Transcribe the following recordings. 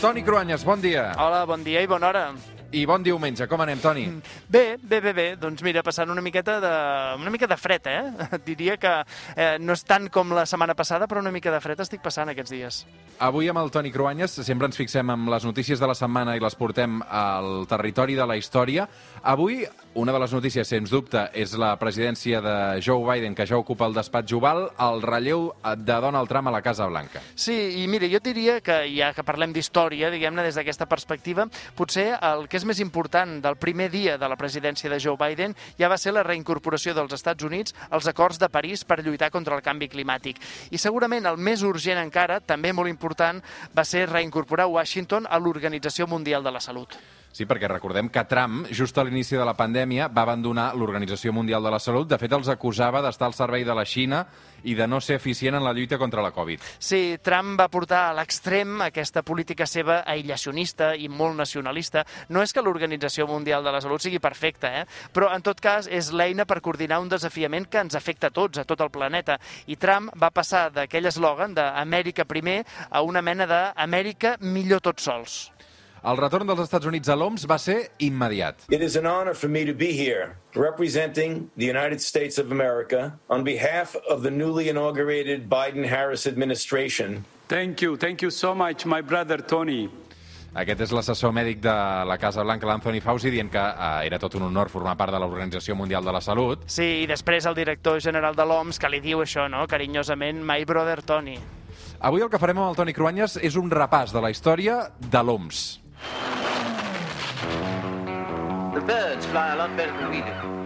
Toni Cruanyes, bon dia. Hola, bon dia i bona hora. I bon diumenge. Com anem, Toni? Bé, bé, bé, bé. Doncs mira, passant una miqueta de, una mica de fred, eh? Diria que eh, no és tant com la setmana passada, però una mica de fred estic passant aquests dies. Avui amb el Toni Cruanyes sempre ens fixem en les notícies de la setmana i les portem al territori de la història. Avui, una de les notícies, sens dubte, és la presidència de Joe Biden, que ja ocupa el despatx oval, el relleu de Donald Trump a la Casa Blanca. Sí, i mira, jo diria que ja que parlem d'història, diguem-ne, des d'aquesta perspectiva, potser el que és més important del primer dia de la presidència de Joe Biden ja va ser la reincorporació dels Estats Units als acords de París per lluitar contra el canvi climàtic. I segurament el més urgent encara, també molt important, va ser reincorporar Washington a l'Organització Mundial de la Salut. Sí, perquè recordem que Trump, just a l'inici de la pandèmia, va abandonar l'Organització Mundial de la Salut. De fet, els acusava d'estar al servei de la Xina i de no ser eficient en la lluita contra la Covid. Sí, Trump va portar a l'extrem aquesta política seva aïllacionista i molt nacionalista. No és que l'Organització Mundial de la Salut sigui perfecta, eh? però en tot cas és l'eina per coordinar un desafiament que ens afecta a tots, a tot el planeta. I Trump va passar d'aquell eslògan d'Amèrica primer a una mena d'Amèrica millor tots sols. El retorn dels Estats Units a l'OMS va ser immediat. It is an honor for me to be here representing the United States of America on behalf of the newly inaugurated Biden-Harris administration. Thank you. Thank you so much, my brother Tony. Aquest és l'assessor mèdic de la Casa Blanca, l'Anthony Fauci, dient que eh, era tot un honor formar part de l'Organització Mundial de la Salut. Sí, i després el director general de l'OMS que li diu això, no?, carinyosament, my brother Tony. Avui el que farem amb el Toni Cruanyes és un repàs de la història de l'OMS. The birds fly a lot better than we do.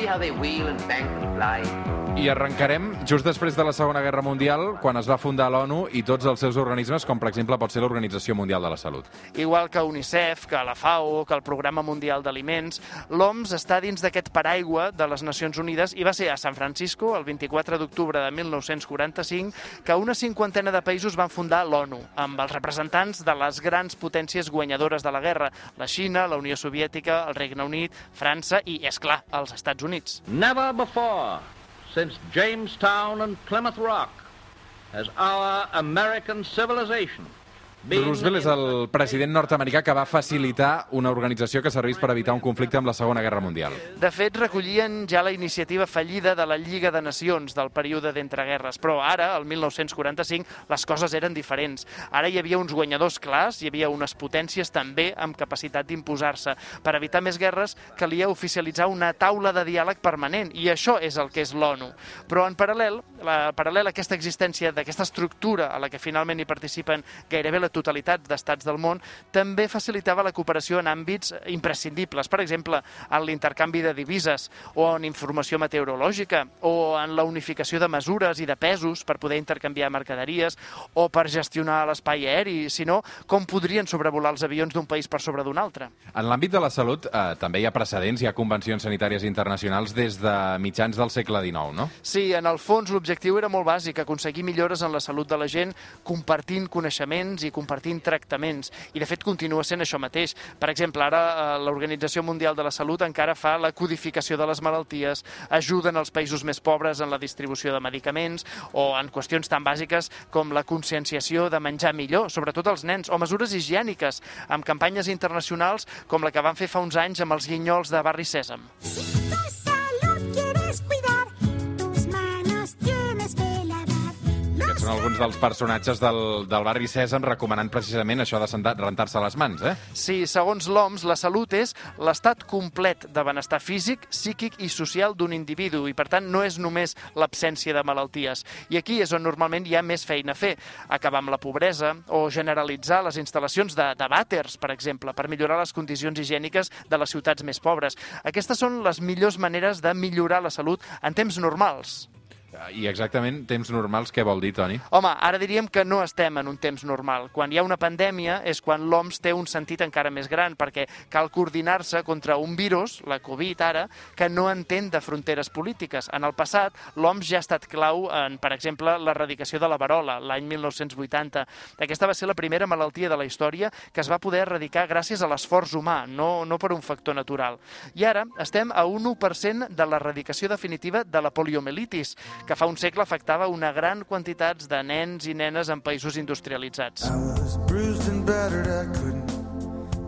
See how they wheel and bank and fly? I arrencarem just després de la Segona Guerra Mundial, quan es va fundar l'ONU i tots els seus organismes, com per exemple pot ser l'Organització Mundial de la Salut. Igual que UNICEF, que la FAO, que el Programa Mundial d'Aliments, l'OMS està dins d'aquest paraigua de les Nacions Unides i va ser a San Francisco, el 24 d'octubre de 1945, que una cinquantena de països van fundar l'ONU, amb els representants de les grans potències guanyadores de la guerra, la Xina, la Unió Soviètica, el Regne Unit, França i, és clar, els Estats Units. Never before, since Jamestown and Plymouth Rock, has our American civilization Roosevelt és el president nord-americà que va facilitar una organització que servís per evitar un conflicte amb la Segona Guerra Mundial. De fet, recollien ja la iniciativa fallida de la Lliga de Nacions del període d'entreguerres, però ara, el 1945, les coses eren diferents. Ara hi havia uns guanyadors clars, hi havia unes potències també amb capacitat d'imposar-se. Per evitar més guerres, calia oficialitzar una taula de diàleg permanent, i això és el que és l'ONU. Però en paral·lel, la, paral·lel a aquesta existència d'aquesta estructura a la que finalment hi participen gairebé la totalitat d'estats del món, també facilitava la cooperació en àmbits imprescindibles, per exemple, en l'intercanvi de divises, o en informació meteorològica, o en la unificació de mesures i de pesos per poder intercanviar mercaderies, o per gestionar l'espai aeri, si no, com podrien sobrevolar els avions d'un país per sobre d'un altre. En l'àmbit de la salut eh, també hi ha precedents, hi ha convencions sanitàries internacionals des de mitjans del segle XIX, no? Sí, en el fons l'objectiu era molt bàsic, aconseguir millores en la salut de la gent, compartint coneixements i compartint tractaments. I de fet continua sent això mateix. Per exemple, ara eh, l'Organització Mundial de la Salut encara fa la codificació de les malalties, ajuden els països més pobres en la distribució de medicaments o en qüestions tan bàsiques com la conscienciació de menjar millor, sobretot als nens, o mesures higièniques, amb campanyes internacionals com la que van fer fa uns anys amb els guinyols de Barri Sèsam. Si Són alguns dels personatges del, del barri Cèsam recomanant precisament això de rentar-se les mans, eh? Sí, segons l'OMS, la salut és l'estat complet de benestar físic, psíquic i social d'un individu i, per tant, no és només l'absència de malalties. I aquí és on normalment hi ha més feina a fer. Acabar amb la pobresa o generalitzar les instal·lacions de, de vàters, per exemple, per millorar les condicions higièniques de les ciutats més pobres. Aquestes són les millors maneres de millorar la salut en temps normals. I exactament temps normals, què vol dir, Toni? Home, ara diríem que no estem en un temps normal. Quan hi ha una pandèmia és quan l'OMS té un sentit encara més gran, perquè cal coordinar-se contra un virus, la Covid ara, que no entén de fronteres polítiques. En el passat, l'OMS ja ha estat clau en, per exemple, l'erradicació de la varola, l'any 1980. Aquesta va ser la primera malaltia de la història que es va poder erradicar gràcies a l'esforç humà, no, no per un factor natural. I ara estem a un 1% de l'erradicació definitiva de la poliomielitis, que fa un segle afectava una gran quantitat de nens i nenes en països industrialitzats. was bruised and battered, I couldn't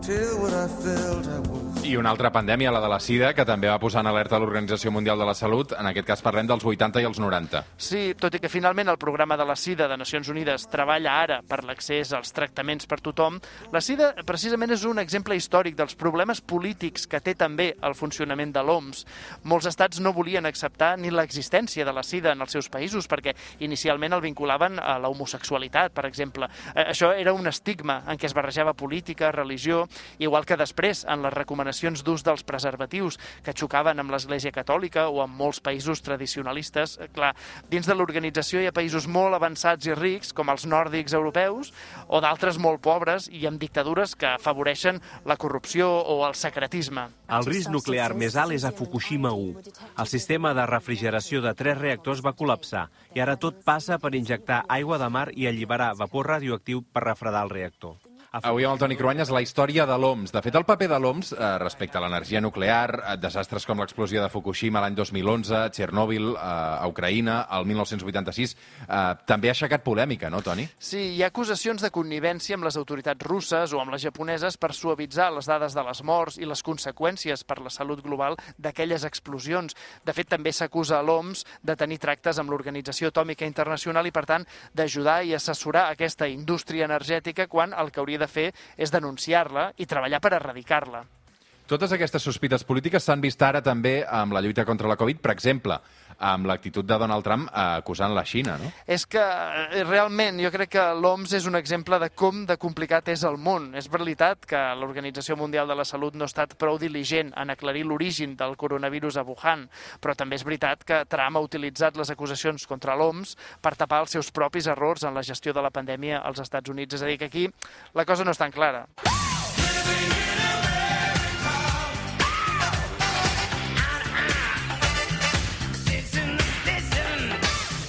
tell what I felt. I was I una altra pandèmia, la de la sida, que també va posar en alerta l'Organització Mundial de la Salut. En aquest cas parlem dels 80 i els 90. Sí, tot i que finalment el programa de la SIDA de Nacions Unides treballa ara per l'accés als tractaments per tothom, la SIDA precisament és un exemple històric dels problemes polítics que té també el funcionament de l'OMS. Molts estats no volien acceptar ni l'existència de la SIDA en els seus països perquè inicialment el vinculaven a la homosexualitat, per exemple. Eh, Això era un estigma en què es barrejava política, religió, igual que després en les recomanacions d'ús dels preservatius que xocaven amb l'Església Catòlica o amb molts països tradicionalistes. Eh, Clar, dins de l'organització hi ha països molt avançats i rics, com els nòrdics europeus, o d'altres molt pobres i amb dictadures que afavoreixen la corrupció o el secretisme. El risc nuclear més alt és a Fukushima 1. El sistema de refrigeració de tres reactors va col·lapsar i ara tot passa per injectar aigua de mar i alliberar vapor radioactiu per refredar el reactor. Avui amb el Toni Cruanyes la història de l'OMS. De fet, el paper de l'OMS eh, respecte a l'energia nuclear, eh, desastres com l'explosió de Fukushima l'any 2011, Txernòbil, eh, a Ucraïna, el 1986, eh, també ha aixecat polèmica, no, Toni? Sí, hi ha acusacions de connivència amb les autoritats russes o amb les japoneses per suavitzar les dades de les morts i les conseqüències per la salut global d'aquelles explosions. De fet, també s'acusa l'OMS de tenir tractes amb l'Organització Atòmica Internacional i, per tant, d'ajudar i assessorar aquesta indústria energètica quan el que hauria de fer és denunciar-la i treballar per erradicar-la. Totes aquestes sospites polítiques s'han vist ara també amb la lluita contra la Covid, per exemple, amb l'actitud de Donald Trump eh, acusant la Xina, no? És que eh, realment jo crec que l'OMS és un exemple de com de complicat és el món. És veritat que l'Organització Mundial de la Salut no ha estat prou diligent en aclarir l'origen del coronavirus a Wuhan, però també és veritat que Trump ha utilitzat les acusacions contra l'OMS per tapar els seus propis errors en la gestió de la pandèmia als Estats Units. És a dir, que aquí la cosa no és tan clara.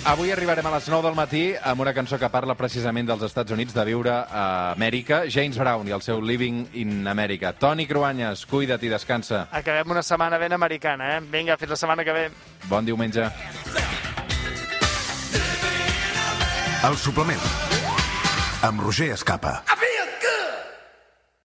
Avui arribarem a les 9 del matí amb una cançó que parla precisament dels Estats Units, de viure a Amèrica. James Brown i el seu Living in America. Toni Cruanyes, cuida't i descansa. Acabem una setmana ben americana, eh? Vinga, fins la setmana que ve. Bon diumenge. El suplement amb Roger Escapa.